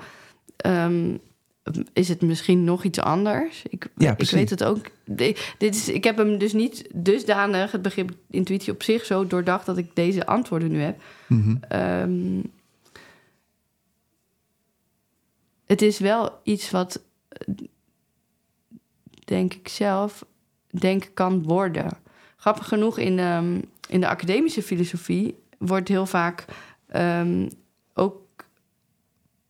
Ehm, is het misschien nog iets anders? Ik, Ja, ik weet het ook. Dit is, ik heb hem dus niet dusdanig, het begrip intuïtie op zich, zo doordacht dat ik deze antwoorden nu heb. Mhm. Ehm, het is wel iets wat, denk ik zelf, denken kan worden. Grappig genoeg, in, ehm, in de academische filosofie wordt heel vaak ehm, ook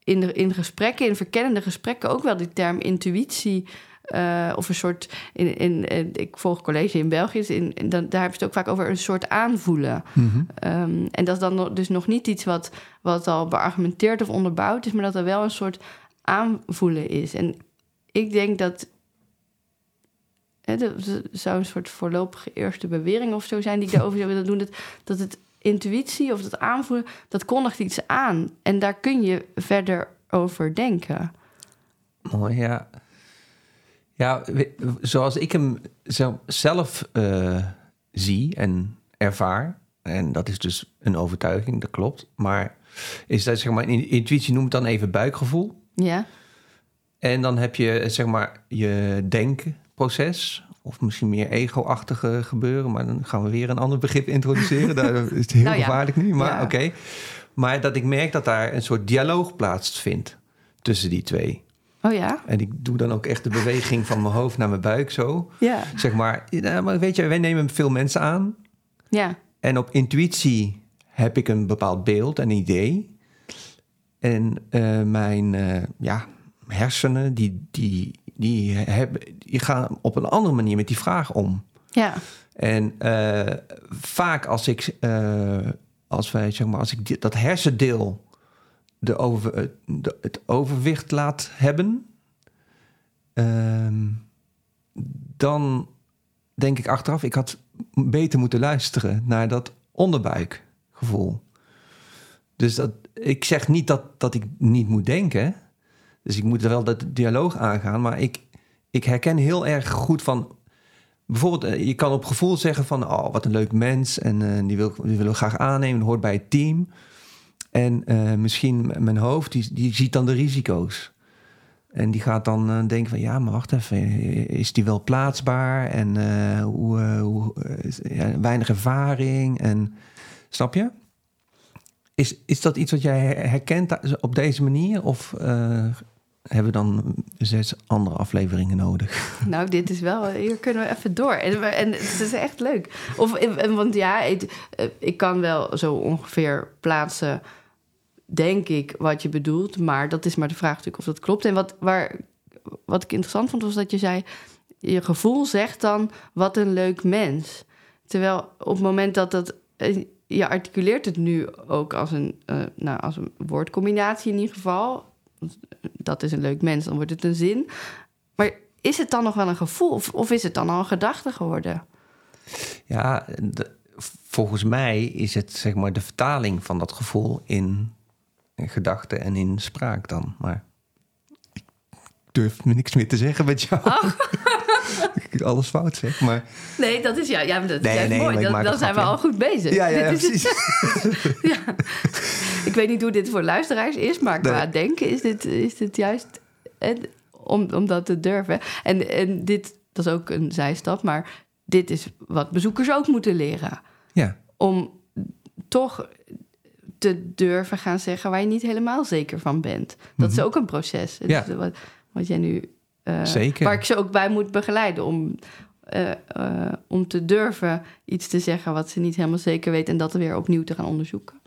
in, de, in gesprekken, in verkennende gesprekken, ook wel die term intuïtie. eh, of een soort. In, in, in- ik volg college in België, dus in, dan, daar hebben ze het ook vaak over een soort aanvoelen. Mhm. Ehm, en dat is dan nog- dus nog niet iets wat, wat al beargumenteerd of onderbouwd is, maar dat er wel een soort aanvoelen is. En ik denk dat. Dat zou een soort voorlopige eerste bewering of zo zijn die ik daarover zou willen doen. Dat, dat het intuïtie of dat aanvoelen, dat kondigt iets aan. En daar kun je verder over denken. Mooi, ja. Ja, zoals ik hem zel- zelf eh, zie en ervaar, en dat is dus een overtuiging, dat klopt, maar is dat zeg maar, in- intuïtie noem het dan even buikgevoel. Ja, En dan heb je zeg maar je denkproces, of misschien meer ego-achtige gebeuren, maar dan gaan we weer een ander begrip introduceren. Daar is het heel Nou ja. gevaarlijk nu, maar Ja. oké. Maar dat ik merk dat daar een soort dialoog plaatsvindt tussen die twee. oh ja. En ik doe dan ook echt de beweging van mijn hoofd naar mijn buik zo. Ja, Zeg maar, weet je, wij nemen veel mensen aan. ja, En op intuïtie heb ik een bepaald beeld, een idee. En eh, mijn eh, ja, hersenen, die, die, die, hebben, die gaan op een andere manier met die vraag om. ja, En eh, vaak als ik, eh, als wij, zeg maar, als ik die- dat hersendeel de over, eh, de, het overwicht laat hebben, ehm, dan denk ik achteraf, ik had beter moeten luisteren naar dat onderbuikgevoel. Dus dat, ik zeg niet dat, dat ik niet moet denken. Dus ik moet er wel dat dialoog aangaan. Maar ik, ik herken heel erg goed van Bijvoorbeeld, eh, je kan op gevoel zeggen van... oh, wat een leuk mens en eh, die, wil, die willen we graag aannemen... hoort bij het team. En eh, misschien mijn hoofd, die, die ziet dan de risico's. En die gaat dan denken van... ja, maar wacht even, is die wel plaatsbaar? En hoe, hoe, ja, weinig ervaring en... Snap je? Is, is dat iets wat jij her- herkent op deze manier? Of hebben we dan zes andere afleveringen nodig? Nou, dit is wel, hier kunnen we even door. En, en het is echt leuk. Of, en- want ja, ik, eh, ik kan wel zo ongeveer plaatsen, denk ik, wat je bedoelt. Maar dat is maar de vraag natuurlijk of dat klopt. En wat, waar, wat ik interessant vond, was dat je zei... je gevoel zegt dan, wat een leuk mens. Terwijl op het moment dat dat... eh, Je articuleert het nu ook als een, eh, nou, als een woordcombinatie in ieder geval. Dat is een leuk mens, dan wordt het een zin. Maar is het dan nog wel een gevoel of, of is het dan al een gedachte geworden? Ja, volgens mij is het zeg maar de vertaling van dat gevoel in, in gedachten en in spraak dan. Maar durf me niks meer te zeggen met jou. Ik alles fout zeg, maar... Nee, dat is ja, ja dat Nee, is nee, mooi. Dan, zijn we al goed bezig. Ja, ja, Dit is- precies. ja. Ik weet niet hoe dit voor luisteraars is, maar qua Nee. denken is dit, is dit juist eh, om, om dat te durven. En, en dit, dat is ook een zijstap, maar dit is wat bezoekers ook moeten leren. Ja, Om toch te durven gaan zeggen waar je niet helemaal zeker van bent. Dat is Mhm. ook een proces. Ja. Wat, jij nu. eh, Zeker. Waar ik ze ook bij moet begeleiden om, eh, eh, om te durven iets te zeggen wat ze niet helemaal zeker weten en dat weer opnieuw te gaan onderzoeken.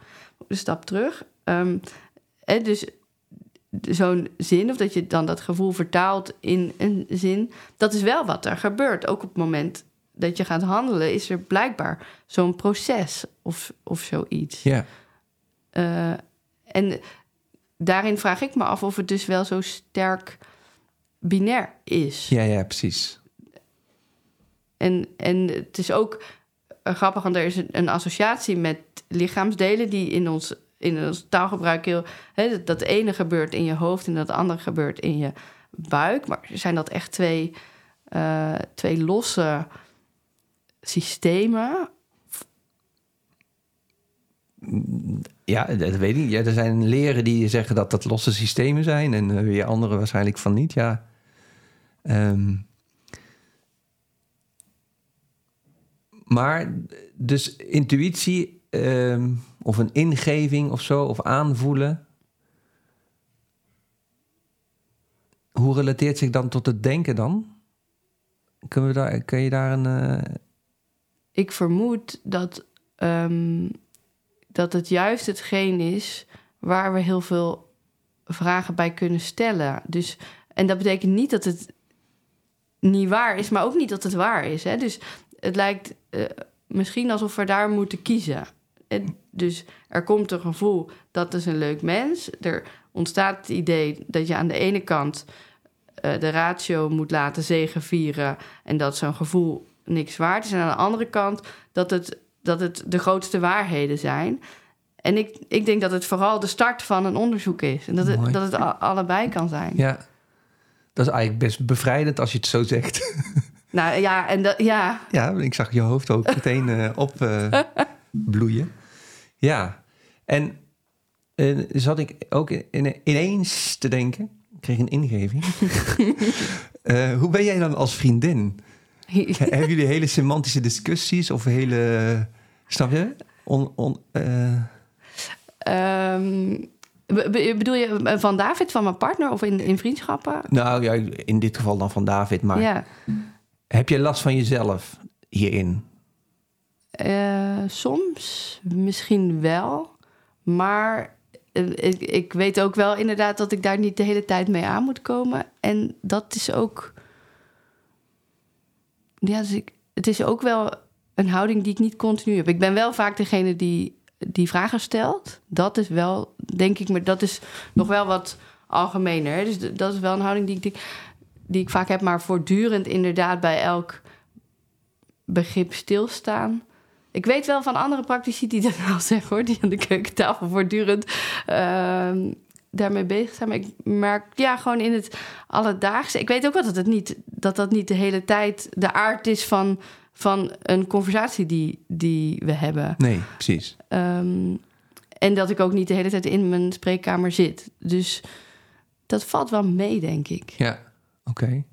Een stap terug. Ehm, hè, dus zo'n zin, of dat je dan dat gevoel vertaalt in een zin, dat is wel wat er gebeurt. Ook op het moment dat je gaat handelen, is er blijkbaar zo'n proces of, of zoiets. ja. En daarin vraag ik me af of het dus wel zo sterk binair is. ja, ja, precies. En, en het is ook eh, grappig, want er is een, associatie met lichaamsdelen die in ons, in ons taalgebruik heel. Hè, dat, ene gebeurt in je hoofd en dat andere gebeurt in je buik. Maar zijn dat echt twee, eh, twee losse systemen? Ja, dat weet ik niet. Ja, er zijn leren die zeggen dat dat losse systemen zijn en eh, weer andere waarschijnlijk van niet. Ja. Ehm. maar dus intuïtie ehm, of een ingeving of zo, of aanvoelen. Hoe relateert zich dan tot het denken dan? Kunnen we daar, kun je daar een... eh, Ik vermoed dat, ehm, dat het juist hetgeen is waar we heel veel vragen bij kunnen stellen. Dus, en dat betekent niet dat het niet waar is, maar ook niet dat het waar is. Hè? Dus het lijkt eh, misschien alsof we daar moeten kiezen. En dus er komt een gevoel, dat is een leuk mens. Er ontstaat het idee dat je aan de ene kant eh, de ratio moet laten zegenvieren... en dat zo'n gevoel niks waard is. En aan de andere kant dat het, dat het de grootste waarheden zijn. En ik, ik denk dat het vooral de start van een onderzoek is. En dat Mooi. het, dat het allebei kan zijn. ja, dat is eigenlijk best bevrijdend als je het zo zegt. Nou ja, en dat, ja, Ja, ik zag je hoofd ook meteen eh, op eh. Ja, en eh, zat ik ook in, ineens te denken, ik kreeg een ingeving. Hoe ben jij dan als vriendin? Hebben jullie hele semantische discussies of hele, snap je? On, on, eh, Ehm, be- be- bedoel je van David, van mijn partner of in, in vriendschappen? nou ja, in dit geval dan van David, maar Ja, heb je last van jezelf hierin? Eh, soms misschien wel, maar eh, ik, ik weet ook wel inderdaad dat ik daar niet de hele tijd mee aan moet komen. En dat is ook, ja, dus ik, het is ook wel een houding die ik niet continu heb. Ik ben wel vaak degene die die vragen stelt. Dat is wel, denk ik, maar dat is nog wel wat algemener. hè. Dus dat is wel een houding die ik, die, die ik vaak heb, maar voortdurend inderdaad bij elk begrip stilstaan. Ik weet wel van andere praktici die dat wel zeggen hoor, die aan de keukentafel voortdurend ehm, daarmee bezig zijn. Maar ik merk ja, gewoon in het alledaagse. Ik weet ook wel dat het niet, dat, dat niet de hele tijd de aard is van, van een conversatie die, die we hebben. Nee, precies. Ehm, en dat ik ook niet de hele tijd in mijn spreekkamer zit. Dus dat valt wel mee, denk ik. Ja, oké.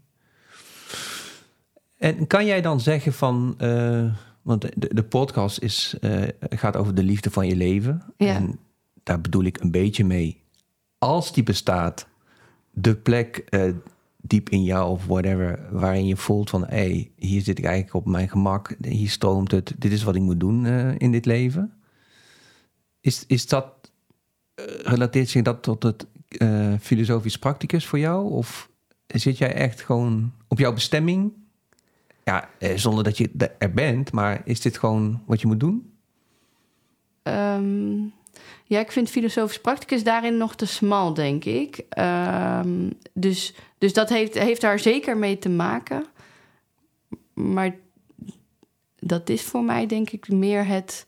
En kan jij dan zeggen van, eh, want de, de podcast is, eh, gaat over de liefde van je leven. Ja. En daar bedoel ik een beetje mee. Als die bestaat, de plek eh, diep in jou of whatever, waarin je voelt van, hé, hey, hier zit ik eigenlijk op mijn gemak, hier stroomt het, dit is wat ik moet doen in dit leven. Is, is dat, eh, relateert zich dat tot het eh, filosofisch practicus voor jou? Of zit jij echt gewoon op jouw bestemming? Ja, eh, zonder dat je er- bent, maar is dit gewoon wat je moet doen? Ehm, ja, ik vind filosofisch practicus daarin nog te smal, denk ik. Ehm, dus, dus dat heeft, heeft daar zeker mee te maken. Maar dat is voor mij, denk ik, meer het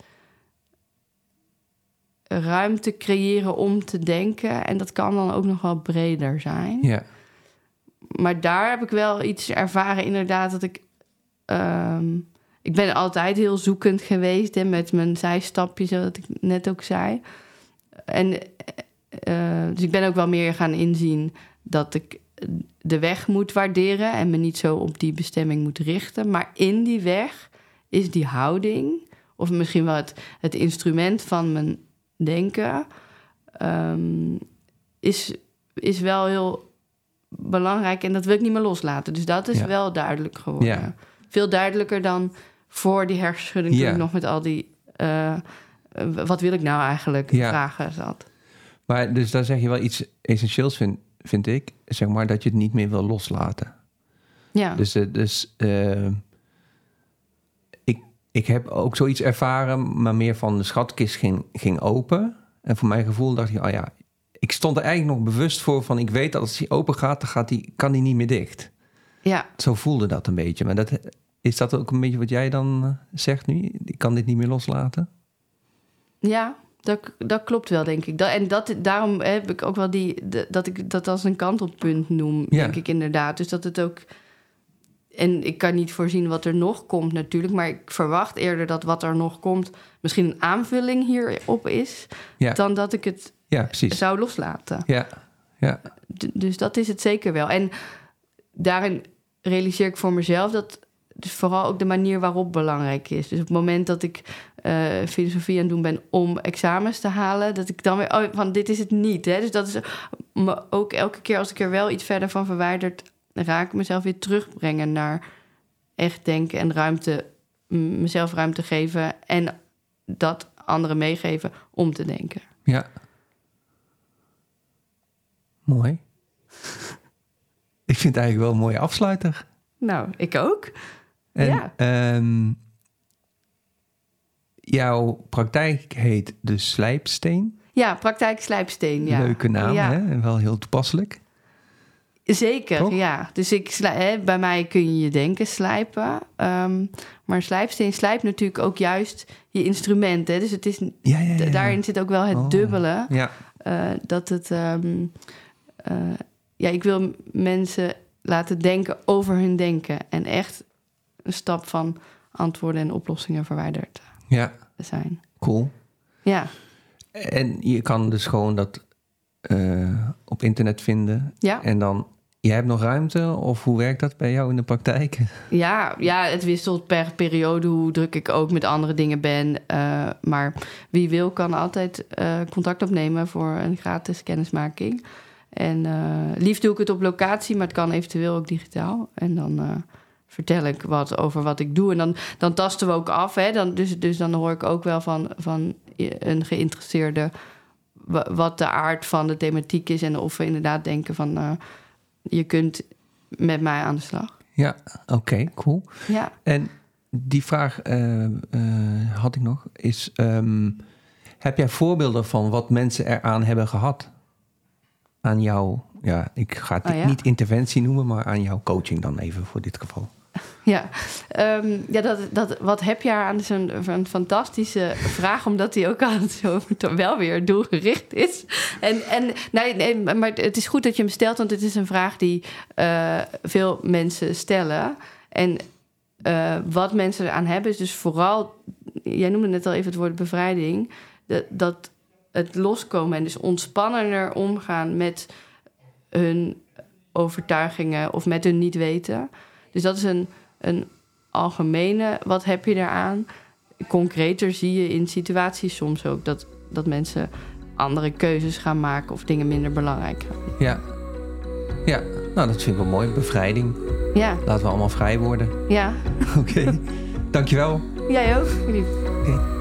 ruimte creëren om te denken. En dat kan dan ook nog wel breder zijn. Ja, Maar daar heb ik wel iets ervaren, inderdaad, dat ik. ehm, ik ben altijd heel zoekend geweest hè, met mijn zijstapjes, wat ik net ook zei. en, eh, dus ik ben ook wel meer gaan inzien dat ik de weg moet waarderen en me niet zo op die bestemming moet richten. Maar in die weg is die houding, of misschien wel het, het instrument van mijn denken, ehm, is, is wel heel belangrijk en dat wil ik niet meer loslaten. Dus dat is Ja. wel duidelijk geworden. Ja. Veel duidelijker dan voor die hersenschudding toen Ja. ik nog met al die... eh, eh, wat wil ik nou eigenlijk? Ja. Vragen zat. Maar dus daar zeg je wel iets essentieels, vind, vind ik. Zeg maar dat je het niet meer wil loslaten. Ja. Dus, eh, dus eh, ik, heb ook zoiets ervaren, maar meer van de schatkist ging, ging open. En voor mijn gevoel dacht ik, oh ja, ik stond er eigenlijk nog bewust voor van... ik weet dat als die open gaat, dan gaat die, kan die niet meer dicht. ja. Zo voelde dat een beetje. Maar dat, is dat ook een beetje wat jij dan eh, zegt nu? Ik kan dit niet meer loslaten? Ja, dat, dat klopt wel, denk ik. Dat, en dat, daarom heb ik ook wel die, dat ik dat als een kantelpunt noem, Ja. denk ik inderdaad. Dus dat het ook. En ik kan niet voorzien wat er nog komt, natuurlijk. Maar ik verwacht eerder dat wat er nog komt misschien een aanvulling hierop is. Ja. Dan dat ik het Ja, precies. zou loslaten. Ja, ja, D- dus dat is het zeker wel. En daarin realiseer ik voor mezelf dat dus vooral ook de manier waarop belangrijk is. Dus op het moment dat ik eh, filosofie aan het doen ben om examens te halen, dat ik dan weer, oh, van dit is het niet. Hè? Dus dat is me ook elke keer als ik er wel iets verder van verwijderd raak, mezelf weer terugbrengen naar echt denken en ruimte, mezelf ruimte geven en dat anderen meegeven om te denken. ja. Mooi. ik vind het eigenlijk wel een mooie afsluiter. Nou, ik ook. En Ja. ehm, jouw praktijk heet de Slijpsteen. Ja, praktijk slijpsteen. Ja. Leuke naam, ja. hè? En wel heel toepasselijk. Zeker, Toch? ja. Dus ik hè, bij mij kun je je denken slijpen. Ehm, maar slijpsteen slijpt natuurlijk ook juist je instrument. Hè? Dus het is, Ja, ja, ja. d- ja. daarin zit ook wel het Oh. dubbele. Ja, eh, dat het... ehm, eh, ja, ik wil mensen laten denken over hun denken. En echt een stap van antwoorden en oplossingen verwijderd ja, zijn. cool. Ja, En je kan dus gewoon dat eh, op internet vinden. ja. En dan, jij hebt nog ruimte? Of hoe werkt dat bij jou in de praktijk? Ja, ja, het wisselt per periode hoe druk ik ook met andere dingen ben. Eh, maar wie wil kan altijd eh, contact opnemen voor een gratis kennismaking. En eh, liefst doe ik het op locatie, maar het kan eventueel ook digitaal. En dan vertel ik wat over wat ik doe. En dan, dan tasten we ook af. Hè? Dan, dus, dus dan hoor ik ook wel van, van een geïnteresseerde wa- wat de aard van de thematiek is. En of we inderdaad denken van je kunt met mij aan de slag. Ja, oké, cool. Ja. En die vraag eh, eh, had ik nog. Is, ehm, heb jij voorbeelden van wat mensen eraan hebben gehad? Aan jouw, ja, ik ga het Oh, ja? niet interventie noemen, maar aan jouw coaching dan even voor dit geval. Ja, Ehm, ja dat, dat, wat heb je aan? Is een, fantastische vraag, omdat die ook altijd zo wel weer doelgericht is. En, en nee, nee, maar het is goed dat je hem stelt, want het is een vraag die eh, veel mensen stellen. En eh, wat mensen eraan hebben, is dus vooral, jij noemde net al even het woord bevrijding, dat, dat het loskomen en dus ontspannender omgaan met hun overtuigingen of met hun niet weten. Dus dat is een, een algemene, wat heb je daaraan? Concreter zie je in situaties soms ook dat, dat mensen andere keuzes gaan maken of dingen minder belangrijk gaan. Ja. Ja, nou dat vind ik wel mooi. Bevrijding. Ja, Laten we allemaal vrij worden. ja. Oké, dankjewel. Jij ook, Filip. Oké.